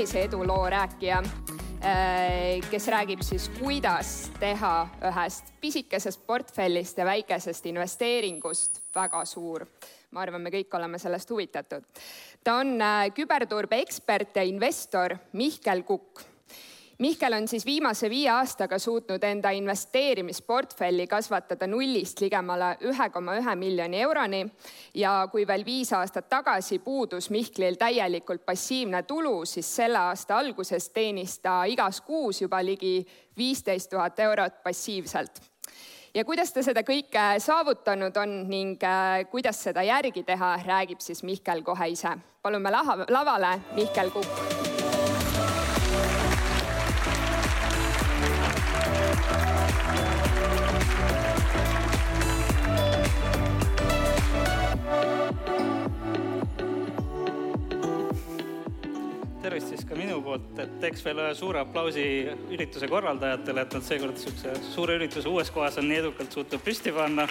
sellise eduloo rääkija, äh, kes räägib siis, kuidas teha ühest pisikesest portfellist ja väikesest investeeringust väga suur. ma arvan, me kõik oleme sellest huvitatud. ta on äh, küberturbe ekspert ja investor Mihkel Kukk Mihkel on siis viimase viie aastaga suutnud enda investeerimisportfelli kasvatada nullist ligemale ühe koma ühe miljoni euroni ja kui veel viis aastat tagasi puudus Mihklil täielikult passiivne tulu, siis selle aasta alguses teenis ta igas kuus juba ligi viisteist tuhat eurot passiivselt ja kuidas ta seda kõike saavutanud on ning äh, kuidas seda järgi teha, räägib siis Mihkel kohe ise. palume lavale Mihkel Kukk. Tervist siis ka minu poolt, et teeks veel ühe suure aplausi ürituse korraldajatele, et nad seekord niisuguse suure ürituse uues kohas on nii edukalt suutnud püsti panna.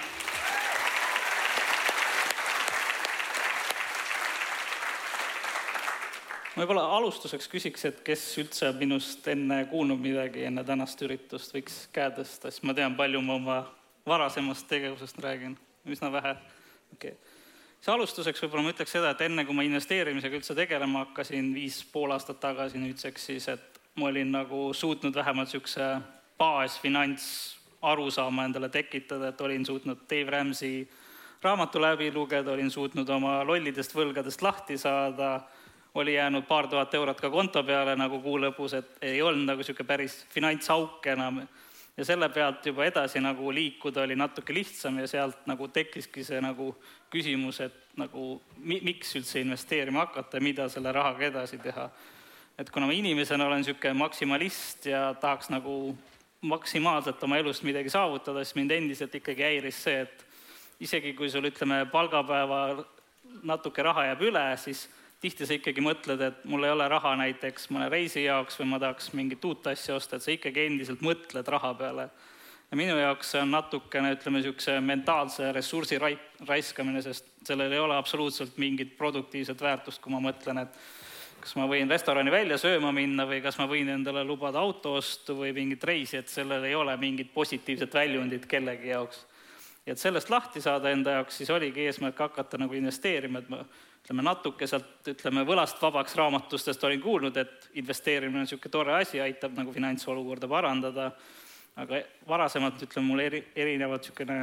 võib-olla alustuseks küsiks, et kes üldse on minust enne kuulnud midagi enne tänast üritust, võiks käe tõsta, siis ma tean, palju ma oma varasemast tegevusest räägin, üsna vähe. okei okay siis alustuseks võib-olla ma ütleks seda, et enne kui ma investeerimisega üldse tegelema hakkasin viis pool aastat tagasi nüüdseks, siis et ma olin nagu suutnud vähemalt niisuguse baasfinants arusaama endale tekitada, et olin suutnud Dave Ramsey raamatu läbi lugeda, olin suutnud oma lollidest võlgadest lahti saada, oli jäänud paar tuhat eurot ka konto peale nagu kuu lõpus, et ei olnud nagu niisugune päris finantsauk enam ja selle pealt juba edasi nagu liikuda oli natuke lihtsam ja sealt nagu tekkiski see nagu küsimus, et nagu mi-, miks üldse investeerima hakata ja mida selle rahaga edasi teha. et kuna ma inimesena olen niisugune maksimalist ja tahaks nagu maksimaalselt oma elust midagi saavutada, siis mind endiselt ikkagi häiris see, et isegi kui sul, ütleme, palgapäeval natuke raha jääb üle, siis tihti sa ikkagi mõtled, et mul ei ole raha näiteks mõne reisi jaoks või ma tahaks mingit uut asja osta, et sa ikkagi endiselt mõtled raha peale. ja minu jaoks see on natukene, ütleme, niisuguse mentaalse ressursi rai-, raiskamine, sest sellel ei ole absoluutselt mingit produktiivset väärtust, kui ma mõtlen, et kas ma võin restorani välja sööma minna või kas ma võin endale lubada auto ostu või mingit reisi, et sellel ei ole mingit positiivset väljundit kellegi jaoks. ja et sellest lahti saada enda jaoks, siis oligi eesmärk hakata nagu investeerima, et ma ütleme natuke sealt, ütleme võlast vabaks raamatustest olin kuulnud, et investeerimine on niisugune tore asi, aitab nagu finantsolukorda parandada, aga varasemalt, ütleme, mul eri, erinevad niisugune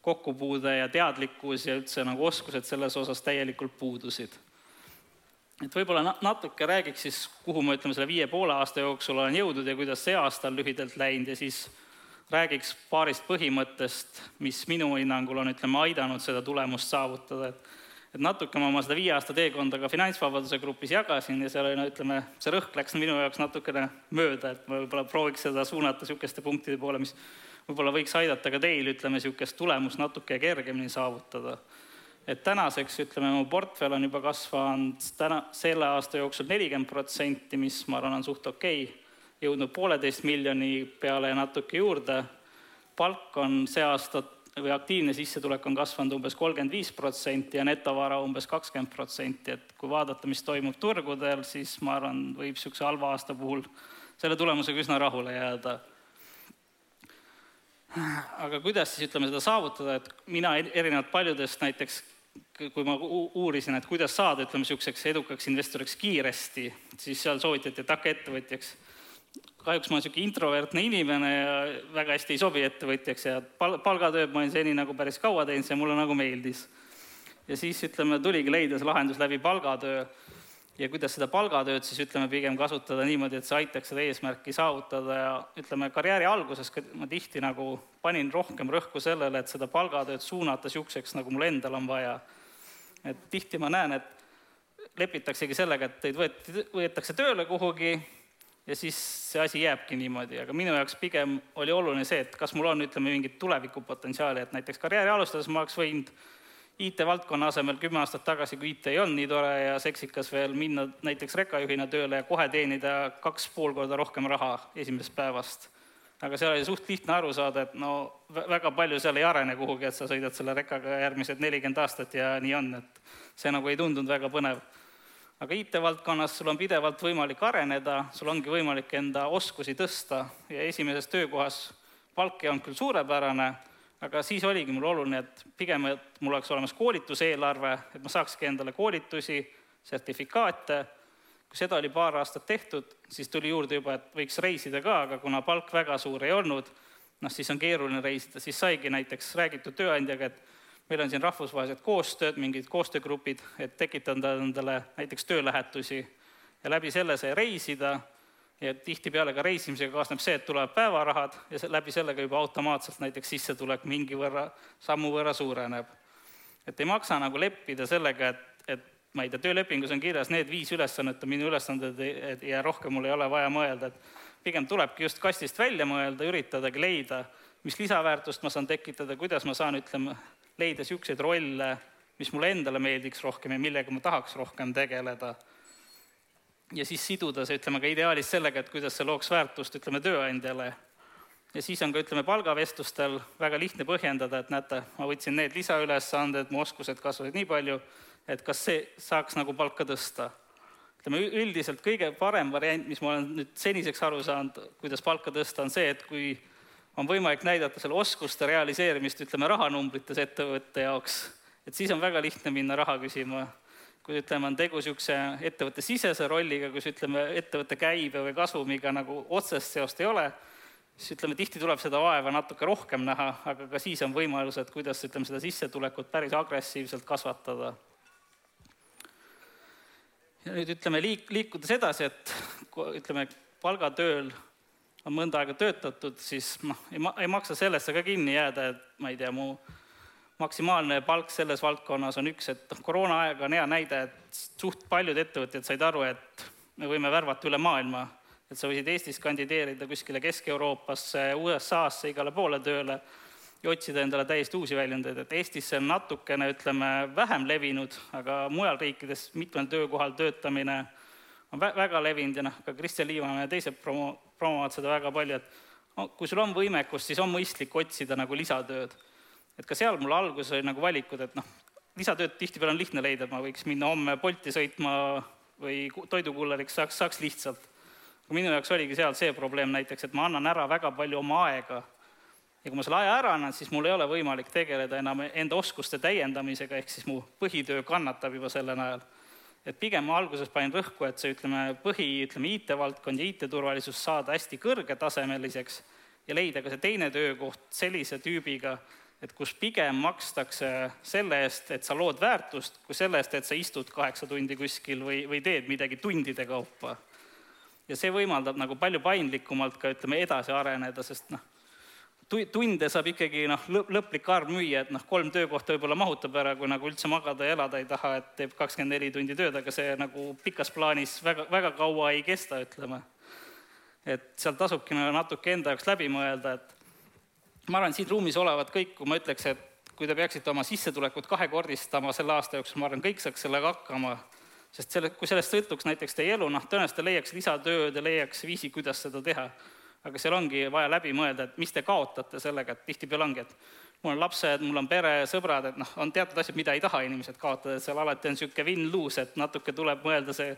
kokkupuude ja teadlikkus ja üldse nagu oskused selles osas täielikult puudusid. et võib-olla natuke räägiks siis, kuhu ma, ütleme, selle viie poole aasta jooksul olen jõudnud ja kuidas see aasta on lühidalt läinud ja siis räägiks paarist põhimõttest, mis minu hinnangul on, ütleme, aidanud seda tulemust saavutada, et et natuke ma oma seda viie aasta teekonda ka finantsvabaduse grupis jagasin ja seal oli, no ütleme, see rõhk läks minu jaoks natukene mööda, et ma võib-olla prooviks seda suunata niisuguste punktide poole, mis võib-olla võiks aidata ka teil, ütleme, niisugust tulemust natuke kergemini saavutada. et tänaseks, ütleme, mu portfell on juba kasvanud täna, selle aasta jooksul nelikümmend protsenti, mis ma arvan, on suht okei okay., jõudnud pooleteist miljoni peale ja natuke juurde, palk on see aasta või aktiivne sissetulek on kasvanud umbes kolmkümmend viis protsenti ja netovara umbes kakskümmend protsenti, et kui vaadata, mis toimub turgudel, siis ma arvan, võib niisuguse halva aasta puhul selle tulemusega üsna rahule jääda. aga kuidas siis ütleme seda saavutada, et mina erinevalt paljudest näiteks kui ma uurisin, et kuidas saada, ütleme, niisuguseks edukaks investoriks kiiresti, siis seal soovitati, et hakka ettevõtjaks kahjuks ma olen niisugune introvertne inimene ja väga hästi ei sobi ettevõtjaks ja pal-, palgatööd ma olen seni nagu päris kaua teinud, see mulle nagu meeldis. ja siis ütleme, tuligi leida see lahendus läbi palgatöö ja kuidas seda palgatööd siis ütleme, pigem kasutada niimoodi, et see aitaks seda eesmärki saavutada ja ütleme, karjääri alguses ma tihti nagu panin rohkem rõhku sellele, et seda palgatööd suunata niisuguseks, nagu mul endal on vaja. et tihti ma näen, et lepitaksegi sellega, et teid võeti, võetakse tööle kuhugi ja siis see asi jääbki niimoodi, aga minu jaoks pigem oli oluline see, et kas mul on, ütleme, mingit tulevikupotentsiaali, et näiteks karjääri alustades ma oleks võinud IT-valdkonna asemel kümme aastat tagasi, kui IT ei olnud nii tore ja seksikas veel, minna näiteks rekajuhina tööle ja kohe teenida kaks pool korda rohkem raha esimesest päevast. aga seal oli suht lihtne aru saada, et no väga palju seal ei arene kuhugi, et sa sõidad selle rekaga järgmised nelikümmend aastat ja nii on, et see nagu ei tundunud väga põnev aga IT-valdkonnas sul on pidevalt võimalik areneda, sul ongi võimalik enda oskusi tõsta ja esimeses töökohas palk ei olnud küll suurepärane, aga siis oligi mul oluline, et pigem, et mul oleks olemas koolituseelarve, et ma saakski endale koolitusi, sertifikaate, kui seda oli paar aastat tehtud, siis tuli juurde juba, et võiks reisida ka, aga kuna palk väga suur ei olnud, noh, siis on keeruline reisida, siis saigi näiteks räägitud tööandjaga, et meil on siin rahvusvahelised koostööd, mingid koostöögrupid, et tekitada endale näiteks töölähetusi ja läbi selle sai reisida ja tihtipeale ka reisimisega kaasneb see, et tulevad päevarahad ja läbi sellega juba automaatselt näiteks sissetulek mingi võrra, sammu võrra suureneb. et ei maksa nagu leppida sellega, et, et ma ei tea, töölepingus on kirjas need viis ülesannet on minu ülesanded ja rohkem mul ei ole vaja mõelda, et pigem tulebki just kastist välja mõelda, üritadagi leida, mis lisaväärtust ma saan tekitada, kuidas ma saan, ütleme, leida niisuguseid rolle, mis mulle endale meeldiks rohkem ja millega ma tahaks rohkem tegeleda. ja siis siduda see, ütleme, ka ideaalis sellega, et kuidas see looks väärtust, ütleme, tööandjale. ja siis on ka, ütleme, palgavestlustel väga lihtne põhjendada, et näete, ma võtsin need lisaülesanded, mu oskused kasvasid nii palju, et kas see saaks nagu palka tõsta. ütleme, üldiselt kõige parem variant, mis ma olen nüüd seniseks aru saanud, kuidas palka tõsta, on see, et kui on võimalik näidata selle oskuste realiseerimist, ütleme, rahanumbrites ettevõtte jaoks, et siis on väga lihtne minna raha küsima. kui ütleme, on tegu niisuguse ettevõtte sisese rolliga, kus ütleme, ettevõtte käibe või kasvumiga nagu otsest seost ei ole, siis ütleme, tihti tuleb seda vaeva natuke rohkem näha, aga ka siis on võimalused, kuidas ütleme, seda sissetulekut päris agressiivselt kasvatada. ja nüüd ütleme, liik-, liikudes edasi, et ütleme, palgatööl on mõnda aega töötatud, siis noh, ei ma-, ei maksa sellesse ka kinni jääda, et ma ei tea, mu maksimaalne palk selles valdkonnas on üks, et noh, koroonaaeg on hea näide, et suht paljud ettevõtjad said aru, et me võime värvata üle maailma, et sa võisid Eestis kandideerida kuskile Kesk-Euroopasse, USA-sse, igale poole tööle ja otsida endale täiesti uusi väljundeid, et Eestis see on natukene, ütleme, vähem levinud, aga mujal riikides mitmel töökohal töötamine on vä väga levinud ja noh, ka Kristjan Liivamäe ja teised promo-, promovad seda väga palju, et no, kui sul on võimekust, siis on mõistlik otsida nagu lisatööd. et ka seal mul alguses oli nagu valikud, et noh, lisatööd tihtipeale on lihtne leida, ma võiks minna homme Bolti sõitma või toidukulleriks saaks, saaks lihtsalt. aga minu jaoks oligi seal see probleem näiteks, et ma annan ära väga palju oma aega ja kui ma selle aja ära annan, siis mul ei ole võimalik tegeleda enam enda oskuste täiendamisega, ehk siis mu põhitöö kannatab juba selle najal et pigem ma alguses panin rõhku, et see, ütleme, põhi, ütleme, IT-valdkond ja IT-turvalisus saada hästi kõrgetasemeliseks ja leida ka see teine töökoht sellise tüübiga, et kus pigem makstakse selle eest, et sa lood väärtust, kui selle eest, et sa istud kaheksa tundi kuskil või, või teed midagi tundide kaupa. ja see võimaldab nagu palju paindlikumalt ka, ütleme, edasi areneda, sest noh, tunde saab ikkagi noh, lõplik arv müüa, et noh, kolm töökohta võib-olla mahutab ära, kui nagu üldse magada ja elada ei taha, et teeb kakskümmend neli tundi tööd, aga see nagu pikas plaanis väga, väga kaua ei kesta, ütleme. et seal tasubki nagu natuke enda jaoks läbi mõelda, et ma arvan, siin ruumis olevat kõik, kui ma ütleks, et kui te peaksite oma sissetulekut kahekordistama selle aasta jooksul, ma arvan, kõik saaks sellega hakkama, sest selle, kui sellest sõltuks näiteks teie elu, noh, tõenäoliselt te leiaks lisatööd ja leiaks viisi, kuidas seda teha aga seal ongi vaja läbi mõelda, et mis te kaotate sellega, et tihtipeale ongi, et mul on lapsed, mul on pere, sõbrad, et noh, on teatud asjad, mida ei taha inimesed kaotada, et seal alati on niisugune win-lose, et natuke tuleb mõelda see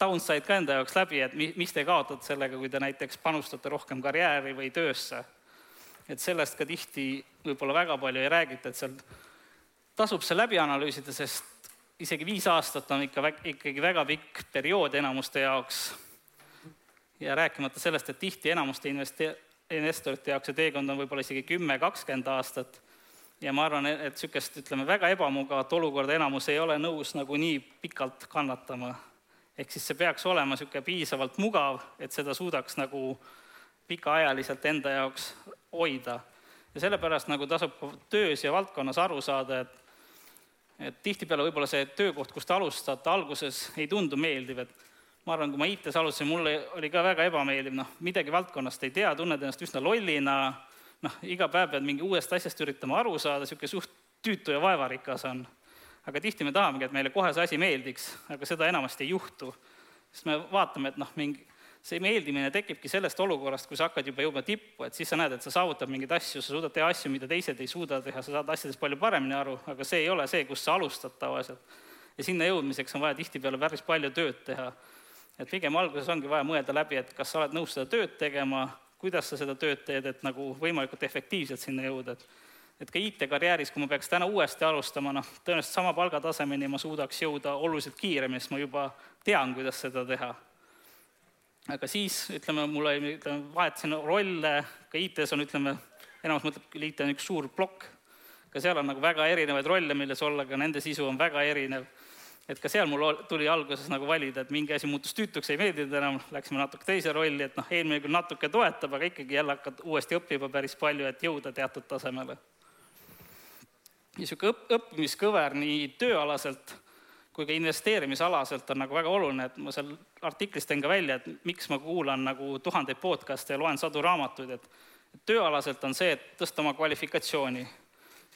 downside ka enda jaoks läbi, et mi-, mis te kaotate sellega, kui te näiteks panustate rohkem karjääri või töösse. et sellest ka tihti võib-olla väga palju ei räägita, et seal tasub see läbi analüüsida, sest isegi viis aastat on ikka ikkagi väga pikk periood enamuste jaoks ja rääkimata sellest, et tihti enamuste investe-, investorite jaoks see teekond on võib-olla isegi kümme, kakskümmend aastat ja ma arvan, et niisugust, ütleme, väga ebamugavat olukorda enamus ei ole nõus nagu nii pikalt kannatama. ehk siis see peaks olema niisugune piisavalt mugav, et seda suudaks nagu pikaajaliselt enda jaoks hoida. ja sellepärast nagu tasub töös ja valdkonnas aru saada, et et tihtipeale võib-olla see töökoht, kus te alustate, alguses ei tundu meeldiv, et ma arvan, kui ma IT-s alustasin, mulle oli ka väga ebameeldiv, noh, midagi valdkonnast ei tea, tunned ennast üsna lollina, noh, iga päev pead mingi uuest asjast üritama aru saada, niisugune suht tüütu ja vaevarikas on. aga tihti me tahamegi, et meile kohe see asi meeldiks, aga seda enamasti ei juhtu. sest me vaatame, et noh, mingi see meeldimine tekibki sellest olukorrast, kui sa hakkad juba jõudma tippu, et siis sa näed, et sa saavutad mingeid asju, sa suudad teha asju, mida teised ei suuda teha, sa saad asjadest palju paremini aru, aga see ei ole see, kus sa alustad tavaliselt ja sinna jõudmiseks on vaja tihtipeale päris palju tööd teha. Et pigem alguses ongi vaja mõelda läbi, et kas sa oled nõus seda tööd tegema, kuidas sa seda tööd teed, et nagu võimalikult efektiivselt sinna jõuda, et et ka IT-karjääris, kui ma peaks täna uuesti alustama, noh, tõenäoliselt sama palgatasemeni ma suudaks jõuda oluliselt kiiremini, sest ma juba tean, kuidas seda teha. aga siis, ütleme, mul oli, ütleme, vahetasin rolle, ka IT-s on, ütleme, enamus mõtleb, IT on üks suur plokk, ka seal on nagu väga erinevaid rolle, milles olla, aga nende sisu on väga erinev et ka seal mul tuli alguses nagu valida, et mingi asi muutus tüütuks, ei meeldinud enam, läksime natuke teise rolli, et noh, eelmine küll natuke toetab, aga ikkagi jälle hakkad uuesti õppima päris palju, et jõuda teatud tasemele. niisugune õpp, õppimiskõver nii tööalaselt kui ka investeerimisalaselt on nagu väga oluline, et ma seal artiklis teen ka välja, et miks ma kuulan nagu tuhandeid podcast'e ja loen sadu raamatuid, et tööalaselt on see, et tõsta oma kvalifikatsiooni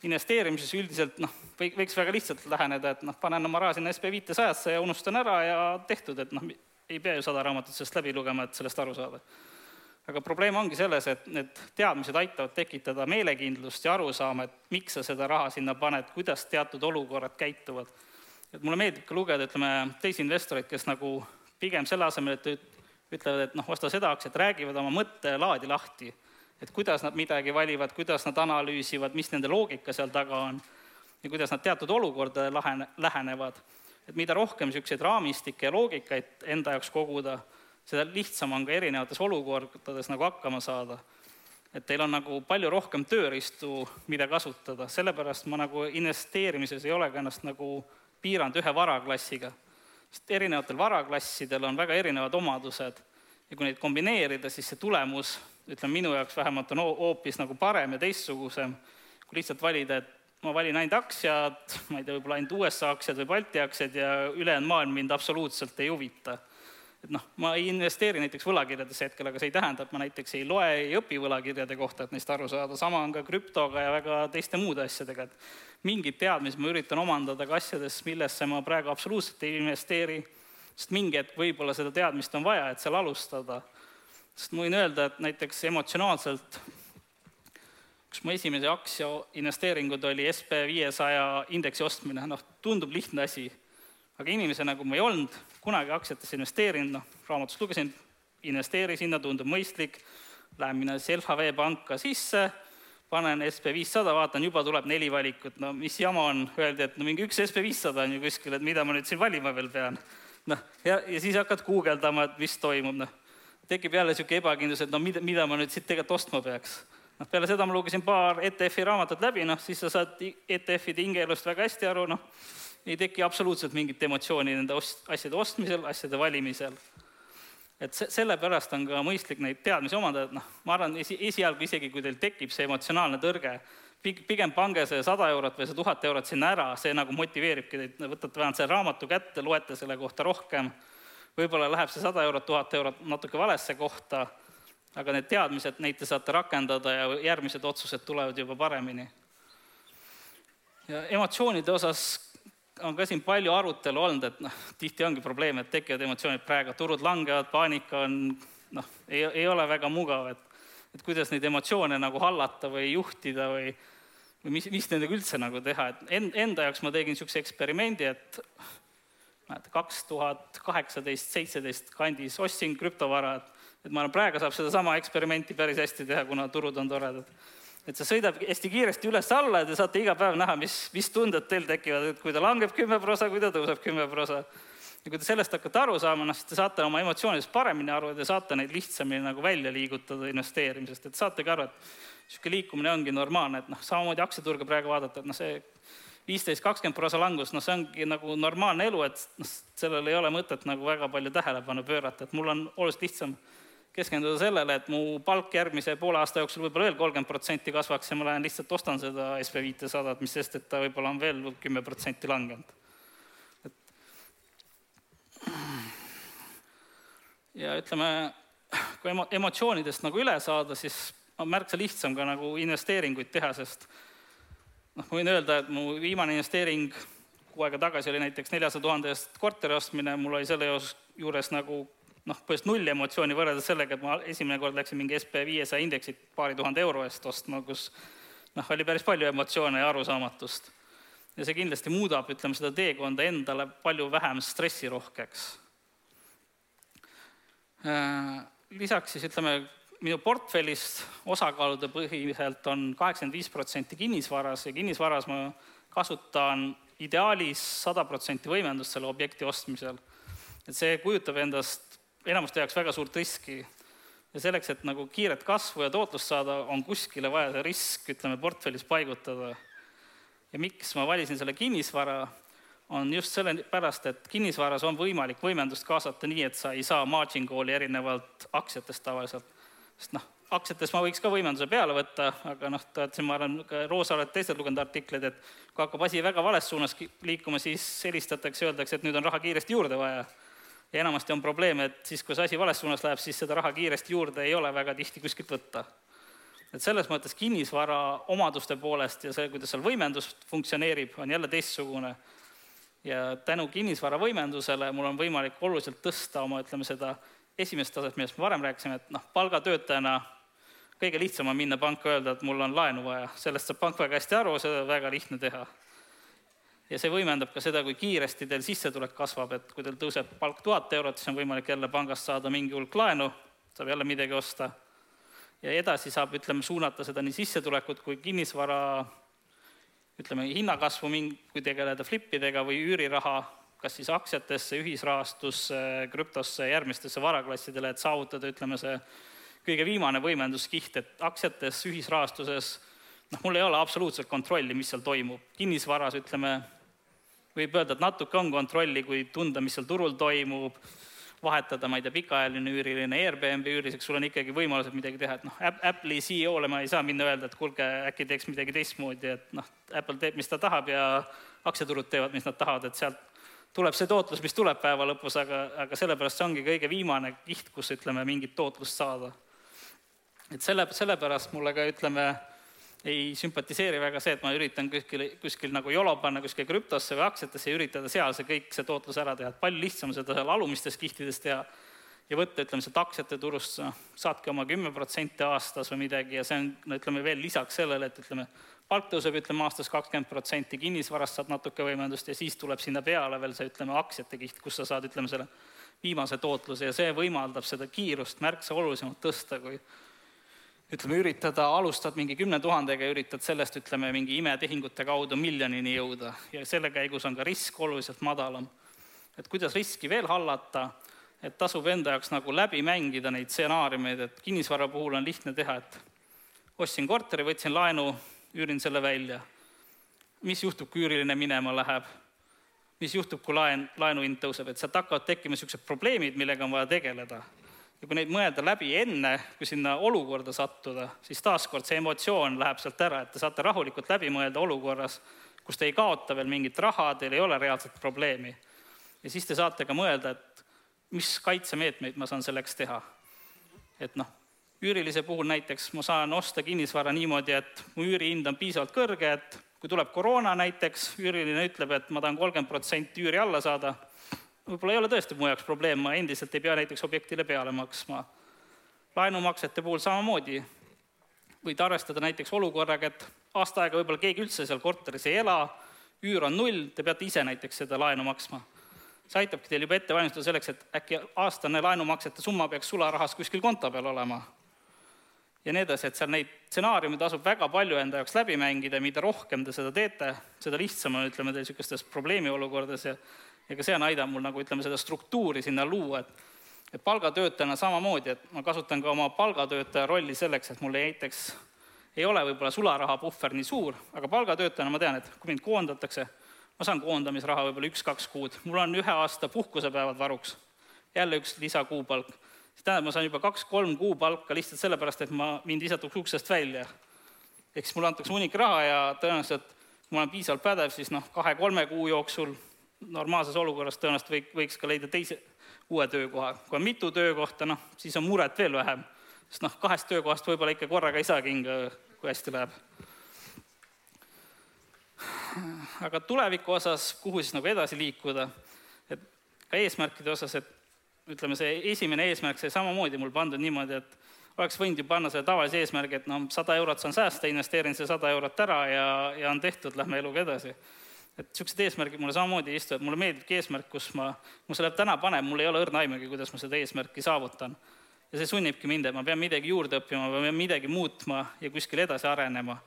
investeerimises üldiselt noh, võiks, väga lihtsalt läheneda, et noh, panen oma raha sinna SB viitesajasse ja unustan ära ja tehtud, et noh, ei pea ju sada raamatut sellest läbi lugema, et sellest aru saada. aga probleem ongi selles, et need teadmised aitavad tekitada meelekindlust ja arusaama, et miks sa seda raha sinna paned, kuidas teatud olukorrad käituvad. et mulle meeldib ka lugeda, ütleme, teisi investoreid, kes nagu pigem selle asemel, et ütlevad, et noh, osta seda aktsiat, räägivad oma mõttelaadi lahti et kuidas nad midagi valivad, kuidas nad analüüsivad, mis nende loogika seal taga on ja kuidas nad teatud olukordadele lahene, lähenevad. et mida rohkem niisuguseid raamistikke ja loogikaid enda jaoks koguda, seda lihtsam on ka erinevates olukordades nagu hakkama saada. et teil on nagu palju rohkem tööriistu, mida kasutada, sellepärast ma nagu investeerimises ei ole ka ennast nagu piiranud ühe varaklassiga. sest erinevatel varaklassidel on väga erinevad omadused ja kui neid kombineerida, siis see tulemus ütleme, minu jaoks vähemalt on hoopis nagu parem ja teistsugusem, kui lihtsalt valida, et ma valin ainult aktsiad, ma ei tea, võib-olla ainult USA aktsiad või Balti aktsiad ja ülejäänud maailm mind absoluutselt ei huvita. et noh, ma ei investeeri näiteks võlakirjadesse hetkel, aga see ei tähenda, et ma näiteks ei loe, ei õpi võlakirjade kohta, et neist aru saada, sama on ka krüptoga ja väga teiste muude asjadega, et mingid teadmised ma üritan omandada ka asjades, millesse ma praegu absoluutselt ei investeeri, sest mingi hetk võib-olla seda teadmist on vaja, et seal alustada sest ma võin öelda, et näiteks emotsionaalselt üks mu esimese aktsia investeeringud oli SB viiesaja indeksi ostmine, noh, tundub lihtne asi, aga inimesena, kui ma ei olnud kunagi aktsiatesse investeerinud, noh, raamatust lugesin, investeeri sinna, tundub mõistlik, lähen minna siis LHV panka sisse, panen SB viissada, vaatan, juba tuleb neli valikut, no mis jama on, öeldi, et no mingi üks SB viissada on ju kuskil, et mida ma nüüd siin valima veel pean. noh, ja, ja siis hakkad guugeldama, et mis toimub, noh tekib jälle niisugune ebakindlus, et no mida, mida ma nüüd siit tegelikult ostma peaks. noh, peale seda ma lugesin paar ETF-i raamatut läbi, noh, siis sa saad ETF-ide hingeelust väga hästi aru, noh, ei teki absoluutselt mingit emotsiooni nende ost-, asjade ostmisel, asjade valimisel. et se-, sellepärast on ka mõistlik neid teadmisi omada, et noh, ma arvan, esi, esialgu isegi, kui teil tekib see emotsionaalne tõrge, pig-, pigem pange see sada eurot või see tuhat eurot sinna ära, see nagu motiveeribki teid, võtate vähemalt selle raamatu kätte, loete selle kohta rohkem võib-olla läheb see sada eurot, tuhat eurot natuke valesse kohta, aga need teadmised, neid te saate rakendada ja järgmised otsused tulevad juba paremini. ja emotsioonide osas on ka siin palju arutelu olnud, et noh, tihti ongi probleem, et tekivad emotsioonid praegu, turud langevad, paanika on noh, ei, ei ole väga mugav, et et kuidas neid emotsioone nagu hallata või juhtida või või mis, mis nendega üldse nagu teha, et en-, enda jaoks ma tegin niisuguse eksperimendi, et mäleta, kaks tuhat kaheksateist, seitseteist kandis ostsin krüptovara, et et ma arvan, praegu saab sedasama eksperimenti päris hästi teha, kuna turud on toredad. et see sõidab hästi kiiresti üles-alla ja te saate iga päev näha, mis, mis tunded teil tekivad, et kui ta langeb kümme prosa, kui ta tõuseb kümme prosa. ja kui te sellest hakkate aru saama, noh, siis te saate oma emotsioonidest paremini aru ja te saate neid lihtsamini nagu välja liigutada investeerimisest, et saategi aru, et niisugune liikumine ongi normaalne, et noh, samamoodi aktsiaturge praegu vaadata, et noh, see viisteist, kakskümmend prosa langus, noh, see ongi nagu normaalne elu, et noh, sellel ei ole mõtet nagu väga palju tähelepanu pöörata, et mul on oluliselt lihtsam keskenduda sellele, et mu palk järgmise poole aasta jooksul võib-olla veel kolmkümmend protsenti kasvaks ja ma lähen lihtsalt ostan seda SB viitesadat, mis sest, et ta võib-olla on veel kümme protsenti langenud. et ja ütleme, kui emo-, emotsioonidest nagu üle saada, siis on märksa lihtsam ka nagu investeeringuid teha, sest noh, ma võin öelda, et mu viimane investeering kuu aega tagasi oli näiteks neljasaja tuhande eest korteri ostmine, mul oli selle juures nagu noh, põhimõtteliselt null emotsiooni võrreldes sellega, et ma esimene kord läksin mingi SB viiesaja indeksit paari tuhande euro eest ostma, kus noh, oli päris palju emotsioone ja arusaamatust. ja see kindlasti muudab, ütleme, seda teekonda endale palju vähem stressirohkeks. Äh, lisaks siis ütleme, minu portfellist osakaalude põhiliselt on kaheksakümmend viis protsenti kinnisvaras ja kinnisvaras ma kasutan ideaalis sada protsenti võimendust selle objekti ostmisel. et see kujutab endast enamuste jaoks väga suurt riski ja selleks, et nagu kiiret kasvu ja tootlust saada, on kuskile vaja see risk, ütleme, portfellis paigutada ja miks ma valisin selle kinnisvara, on just sellepärast, et kinnisvaras on võimalik võimendust kaasata nii, et sa ei saa margin call'i erinevalt aktsiatest tavaliselt. Sest noh, aktsiates ma võiks ka võimenduse peale võtta, aga noh, te olete siin, ma arvan, ka Roosa olete teised lugenud artikleid, et kui hakkab asi väga vales suunas liikuma, siis helistatakse, öeldakse, et nüüd on raha kiiresti juurde vaja. ja enamasti on probleem, et siis, kui see asi vales suunas läheb, siis seda raha kiiresti juurde ei ole väga tihti kuskilt võtta et selles mõttes kinnisvara omaduste poolest ja see, kuidas seal võimendus funktsioneerib, on jälle teistsugune. ja tänu kinnisvara võimendusele mul on võimalik oluliselt tõsta oma, ütleme seda esimest taset, millest me varem rääkisime, et noh, palgatöötajana kõige lihtsam on minna panka öelda, et mul on laenu vaja, sellest saab pank väga hästi aru, seda on väga lihtne teha. ja see võimendab ka seda, kui kiiresti teil sissetulek kasvab, et kui teil tõuseb palk tuhat eurot, siis on võimalik jälle pangast saada mingi hulk laenu, saab jälle midagi osta ja edasi saab, ütleme, suunata seda nii sissetulekut kui kinnisvara ütleme, hinnakasvu, kui tegeleda flippidega või üüriraha, kas siis aktsiatesse, ühisrahastusse, krüptosse, järgmistesse varaklassidele, et saavutada, ütleme, see kõige viimane võimenduskiht, et aktsiates, ühisrahastuses noh, mul ei ole absoluutselt kontrolli, mis seal toimub. kinnisvaras, ütleme, võib öelda, et natuke on kontrolli, kui tunda, mis seal turul toimub, vahetada, ma ei tea, pikaajaline üüriline Airbnb üüriseks, sul on ikkagi võimalused midagi teha, et noh, Apple'i CEO-le ma ei saa minna öelda, et kuulge, äkki teeks midagi teistmoodi, et noh, Apple teeb, mis ta tahab ja aktsiaturud teevad, mis nad tahavad, et sealt tuleb see tootlus, mis tuleb päeva lõpus, aga, aga sellepärast see ongi kõige viimane kiht, kus ütleme, mingit tootlust saada. et selle, sellepärast mulle ka ütleme, ei sümpatiseeri väga see, et ma üritan kuskil, kuskil nagu jolo panna kuskil krüptosse või aktsiatesse ja üritada seal see kõik, see tootlus ära teha, et palju lihtsam seda seal alumistes kihtides teha ja võtta, ütleme, sealt aktsiate turust, saadki oma kümme protsenti aastas või midagi ja see on, no ütleme veel lisaks sellele, et ütleme, palk tõuseb, ütleme aastas kakskümmend protsenti, kinnisvarast saad natuke võimendust ja siis tuleb sinna peale veel see, ütleme, aktsiate kiht, kus sa saad, ütleme, selle viimase tootluse ja see võimaldab seda kiirust märksa olulisemalt tõsta, kui ütleme, üritada, alustad mingi kümne tuhandega ja üritad sellest, ütleme, mingi imetehingute kaudu miljonini jõuda ja selle käigus on ka risk oluliselt madalam. et kuidas riski veel hallata, et tasub enda jaoks nagu läbi mängida neid stsenaariumeid, et kinnisvara puhul on lihtne teha, et ostsin korteri, võtsin laenu, üürin selle välja. mis juhtub, kui üüriline minema läheb? mis juhtub, kui laen, laenuhind tõuseb, et sealt hakkavad tekkima niisugused probleemid, millega on vaja tegeleda ja kui neid mõelda läbi enne, kui sinna olukorda sattuda, siis taaskord see emotsioon läheb sealt ära, et te saate rahulikult läbi mõelda olukorras, kus te ei kaota veel mingit raha, teil ei ole reaalset probleemi. ja siis te saate ka mõelda, et mis kaitsemeetmeid ma saan selleks teha. et noh, üürilise puhul näiteks ma saan osta kinnisvara niimoodi, et mu üürihind on piisavalt kõrge, et kui tuleb koroona näiteks, üüriline ütleb, et ma tahan kolmkümmend protsenti üüri alla saada võib-olla ei ole tõesti mu jaoks probleem, ma endiselt ei pea näiteks objektile peale maksma. laenumaksete puhul samamoodi võid arvestada näiteks olukorraga, et aasta aega võib-olla keegi üldse seal korteris ei ela, üür on null, te peate ise näiteks seda laenu maksma. see aitabki teil juba ette valmistada selleks, et äkki aastane laenumaksete summa peaks sularahas kuskil konto peal olema. Ja nii edasi, et seal neid stsenaariume tasub väga palju enda jaoks läbi mängida, mida rohkem te seda teete, seda lihtsam on, ütleme, teil niisugustes probleemiolukordades ja ja ka see on aidanud mul nagu ütleme, seda struktuuri sinna luua, et et palgatöötajana samamoodi, et ma kasutan ka oma palgatöötaja rolli selleks, et mul näiteks ei ole võib-olla sularahapuhver nii suur, aga palgatöötajana ma tean, et kui mind koondatakse, ma saan koondamisraha võib-olla üks-kaks kuud, mul on ühe aasta puhkusepäevad varuks, jälle üks lisakuupalk. See tähendab, ma saan juba kaks-kolm kuupalka lihtsalt sellepärast, et ma, mind visatakse uksest välja. ehk siis mulle antakse hunnik raha ja tõenäoliselt, kui ma olen piisavalt pädev, siis noh, kahe-kolme kuu jooksul normaalses olukorras tõenäoliselt või, võiks ka leida teise, uue töökoha. kui on mitu töökohta, noh, siis on muret veel vähem, sest noh, kahest töökohast võib-olla ikka korraga ei saa kinga, kui hästi läheb. aga tuleviku osas, kuhu siis nagu edasi liikuda, et ka eesmärkide osas, et ütleme, see esimene eesmärk sai samamoodi mul pandud niimoodi, et oleks võinud ju panna selle tavalise eesmärgi, et noh, sada eurot saan säästa, investeerin see sada eurot ära ja, ja on tehtud, lähme eluga edasi et niisugused eesmärgid mulle samamoodi istuvad, mulle meeldibki eesmärk, kus ma, kui see läheb täna paneb, mul ei ole õrna aimugi, kuidas ma seda eesmärki saavutan. ja see sunnibki mind, et ma pean midagi juurde õppima, ma pean midagi muutma ja kuskil edasi arenema.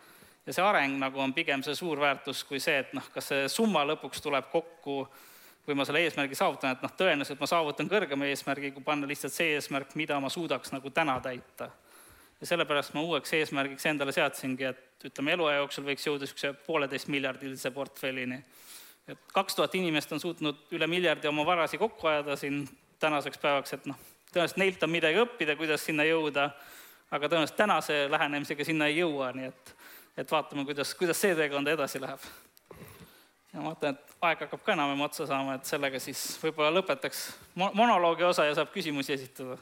ja see areng nagu on pigem see suur väärtus kui see, et noh, kas see summa lõpuks tuleb kokku või ma selle eesmärgi saavutan, et noh, tõenäoliselt ma saavutan kõrgema eesmärgi, kui panna lihtsalt see eesmärk, mida ma suudaks nagu täna täita. ja sellepärast ma uueks eesmärgiks endale seadsingi, et ütleme, eluaja jooksul võiks jõuda niisuguse pooleteist miljardilise portfellini. et kaks tuhat inimest on suutnud üle miljardi oma varasi kokku ajada siin tänaseks päevaks, et noh, tõenäoliselt neilt on midagi õppida, kuidas sinna jõuda, aga tõenäoliselt tänase lähenemisega sinna ei jõua, nii et, et vaatame, kuidas, kuidas see teekond edasi läheb. Ja ma vaatan, et aeg hakkab ka enam-vähem otsa saama, et sellega siis võib-olla lõpetaks monoloogi osa ja saab küsimusi esitada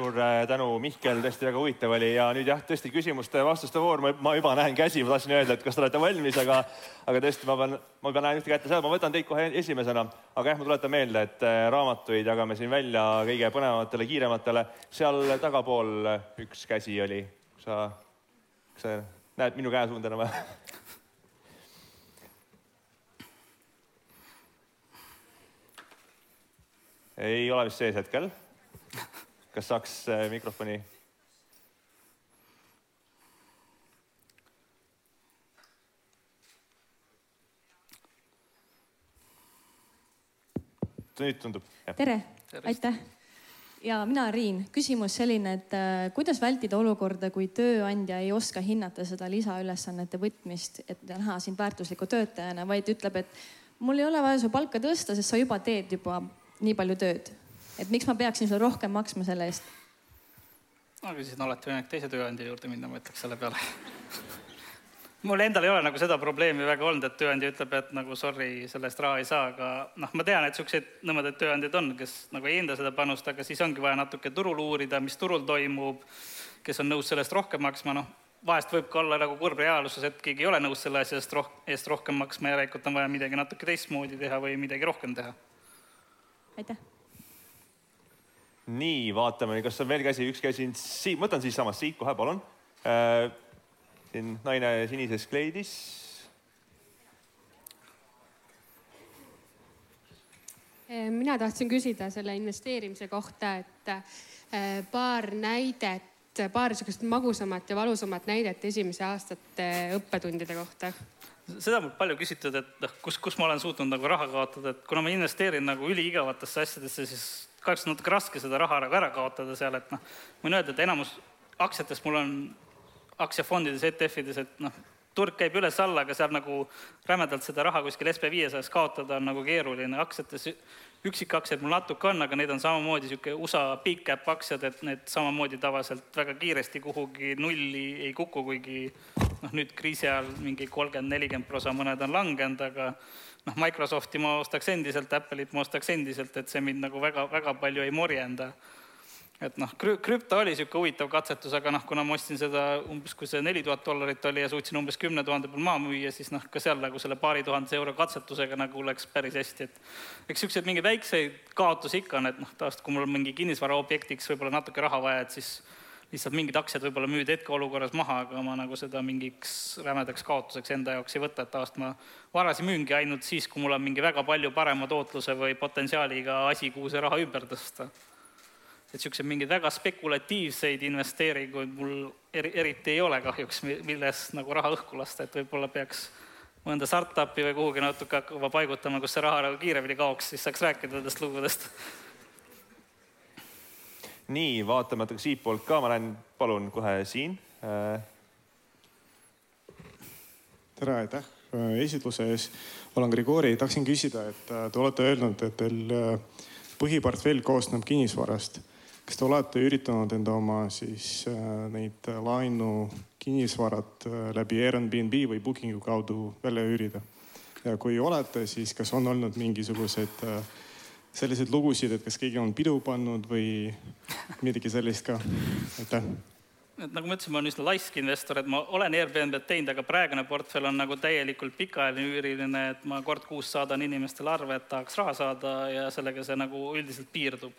suur äh, tänu, Mihkel, tõesti väga huvitav oli. Ja nüüd jah, tõesti küsimuste-vastuste voor, ma juba näen käsi, ma tahtsin öelda, et kas te olete valmis, aga, aga tõesti, ma pean, ma pean ühte kätte saama, ma võtan teid kohe esimesena, aga jah, ma tuletan meelde, et äh, raamatuid jagame siin välja kõige põnevamatele, kiirematele. seal tagapool üks käsi oli, sa, kas sa näed minu käesuunda enam või? ei ole vist sees hetkel kas saaks äh, mikrofoni? nüüd tundub. tere, aitäh ja mina olen Riin. küsimus selline, et äh, kuidas vältida olukorda, kui tööandja ei oska hinnata seda lisaülesannete võtmist, et näha sind väärtusliku töötajana, vaid ütleb, et mul ei ole vaja su palka tõsta, sest sa juba teed juba nii palju tööd et miks ma peaksin sulle rohkem maksma selle eest? aga siis on alati võimalik teise tööandja juurde minna, ma ütleks selle peale mul endal ei ole nagu seda probleemi väga olnud, et tööandja ütleb, et nagu sorry, selle eest raha ei saa, aga noh, ma tean, et niisuguseid nõmedaid tööandjaid on, kes nagu ei enda seda panust, aga siis ongi vaja natuke turul uurida, mis turul toimub, kes on nõus selle eest rohkem maksma, noh, vahest võib ka olla nagu kurb reaalsus, et keegi ei ole nõus selle asja eest roh-, eest rohkem maksma, järelikult on vaja midagi natuke teistmoodi teha või midagi rohkem teha. aitäh nii, vaatame, kas on veel käsi, üks käsi siit, ma võtan siisamast siit kohe, palun äh,. siin naine sinises kleidis. Äh, mina tahtsin küsida selle investeerimise kohta, et äh, paar näidet, paar niisugust magusamat ja valusamat näidet esimese aastate õppetundide kohta seda mult palju küsitud, et noh, kus, kus ma olen suutnud nagu raha kaotada, et kuna ma investeerin nagu üliigavatesse asjadesse, siis kahjuks natuke raske seda raha nagu ära kaotada seal, et noh, võin öelda, et enamus aktsiatest mul on aktsiafondides, ETF-ides, et noh, turg käib üles-alla, aga seal nagu rämedalt seda raha kuskil SB viiesajas kaotada on nagu keeruline. aktsiates üksikaktsiaid mul natuke on, aga need on samamoodi niisugune USA big cap aktsiad, et need samamoodi tavaliselt väga kiiresti kuhugi nulli ei kuku, kuigi noh, nüüd kriisi ajal mingi kolmkümmend, nelikümmend prosa mõned on langenud, aga noh, Microsofti ma ostaks endiselt, Apple'it ma ostaks endiselt, et see mind nagu väga, väga palju ei morjenda. et noh, krüpto oli niisugune huvitav katsetus, aga noh, kuna ma ostsin seda umbes, kui see neli tuhat dollarit oli ja suutsin umbes kümne tuhande peal maha müüa, siis noh, ka seal nagu selle paari tuhandese euro katsetusega nagu läks päris hästi, et eks niisuguseid mingeid väikseid kaotusi ikka on, et noh, tavaliselt kui mul on mingi kinnisvaraobjektiks võib-olla natuke raha vaja, et siis lihtsalt mingid aktsiad võib-olla müüdi hetkeolukorras maha, aga ma nagu seda mingiks rämedaks kaotuseks enda jaoks ei võta, et tavaliselt ma varasi müüngi ainult siis, kui mul on mingi väga palju parema tootluse või potentsiaaliga asi, kuhu see raha ümber tõsta. et niisuguseid mingeid väga spekulatiivseid investeeringuid mul eri, eriti ei ole kahjuks, milles nagu raha õhku lasta, et võib-olla peaks mõnda startup'i või kuhugi natuke hakkama paigutama, kus see raha nagu kiiremini kaoks, siis saaks rääkida nendest lugudest nii, vaatame natuke siitpoolt ka, ma näen, palun kohe siin. Äh. tere, aitäh äh, esitluse ees. olen Grigori, tahtsin küsida, et äh, te olete öelnud, et teil põhiportfell koosneb kinnisvarast. kas te olete üritanud enda oma siis neid laenu kinnisvarat läbi Airbnb või Bookingu kaudu välja üürida? ja kui olete, siis kas on olnud mingisugused äh, selliseid lugusid, et kas keegi on pidu pannud või midagi sellist ka, aitäh et nagu ma ütlesin, ma olen üsna laisk investor, et ma olen Airbnb-d teinud, aga praegune portfell on nagu täielikult pikaajaline üüriline, et ma kord kuus saadan inimestele arve, et tahaks raha saada ja sellega see nagu üldiselt piirdub.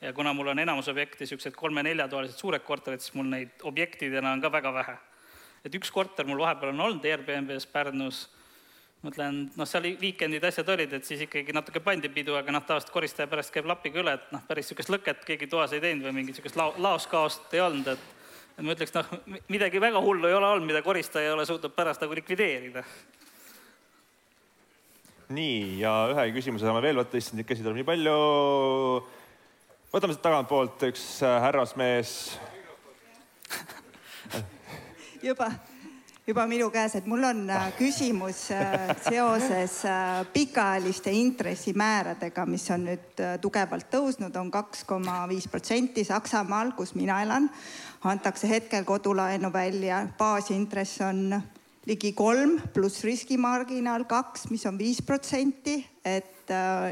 ja kuna mul on enamus objekte niisugused kolme-neljatoalised suured korterid, siis mul neid objektidena on ka väga vähe. et üks korter mul vahepeal on olnud Airbnb-s Pärnus, mõtlen, noh, seal viikendid asjad olid, et siis ikkagi natuke pandi pidu, aga noh, tavaliselt koristaja pärast käib lapiga üle, et noh, päris niisugust lõket keegi toas ei teinud või mingit niisugust lao-, laoskaost ei olnud, et et ma ütleks, noh, midagi väga hullu ei ole olnud, mida koristaja ei ole suutnud pärast nagu likvideerida nii, ja ühe küsimuse saame veel võtta, issand, neid käsi tuleb nii palju. võtame siit tagantpoolt üks äh, härrasmees. juba, juba minu käes, et mul on äh, küsimus äh, seoses pikaajaliste intressimääradega, mis on nüüd tugevalt tõusnud on, on kaks koma viis protsenti Saksamaal, kus mina elan, antakse hetkel kodulaenu välja, baasintress on ligi kolm pluss riskimarginaal kaks, mis on viis protsenti, et äh,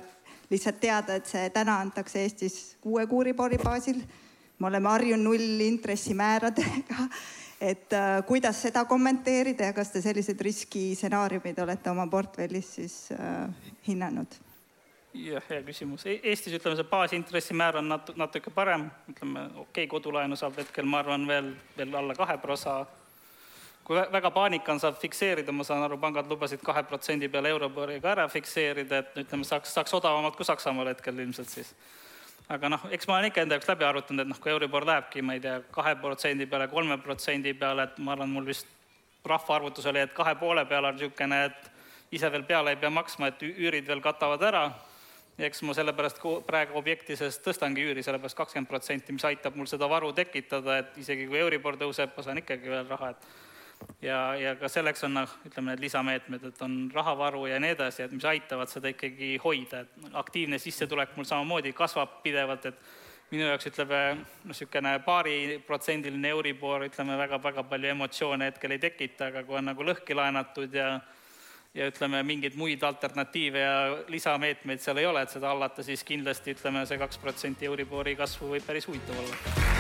lihtsalt teada, et see täna antakse Eestis kuue kuuripori baasil. me oleme harjunud nullintressimääradega, et äh, kuidas seda kommenteerida ja kas te sellised riskistsenaariumid olete oma portfellis siis äh, hinnanud? jah, hea küsimus. E-, Eestis ütleme, see baasintressimäär on natu-, natuke parem, ütleme okei okay,, kodulaenu saab hetkel, ma arvan, veel, veel alla kahe prosa kui väga paanika on, saab fikseerida, ma saan aru, pangad lubasid kahe protsendi peale Euriboriga ära fikseerida, et ütleme, saaks, saaks odavamalt kui Saksamaal hetkel ilmselt siis. Aga noh, eks ma olen ikka enda jaoks läbi arvutanud, et noh, kui Euribor lähebki, ma ei tea, kahe protsendi peale, kolme protsendi peale, et ma arvan, mul vist rahvaarvutus oli, et kahe poole peal on niisugune, et ise veel peale ei pea maksma, et üürid veel katavad ära. Ja eks ma sellepärast praegu objekti sees tõstangi üüri sellepärast kakskümmend protsenti, mis aitab mul seda varu tekitada, et isegi kui Euribor tõuseb, ma saan ikkagi veel raha, et ja, ja ka selleks on noh, ütleme need lisameetmed, et on rahavara ja nii edasi, et mis aitavad seda ikkagi hoida, et aktiivne sissetulek mul samamoodi kasvab pidevalt, et minu jaoks ütleme, noh, niisugune paariprotsendiline Euribor, ütleme, väga-väga palju emotsioone hetkel ei tekita, aga kui on nagu lõhki laenatud ja ja ütleme, mingeid muid alternatiive ja lisameetmeid seal ei ole, et seda hallata, siis kindlasti ütleme, see kaks protsenti Euribori kasvu võib päris huvitav olla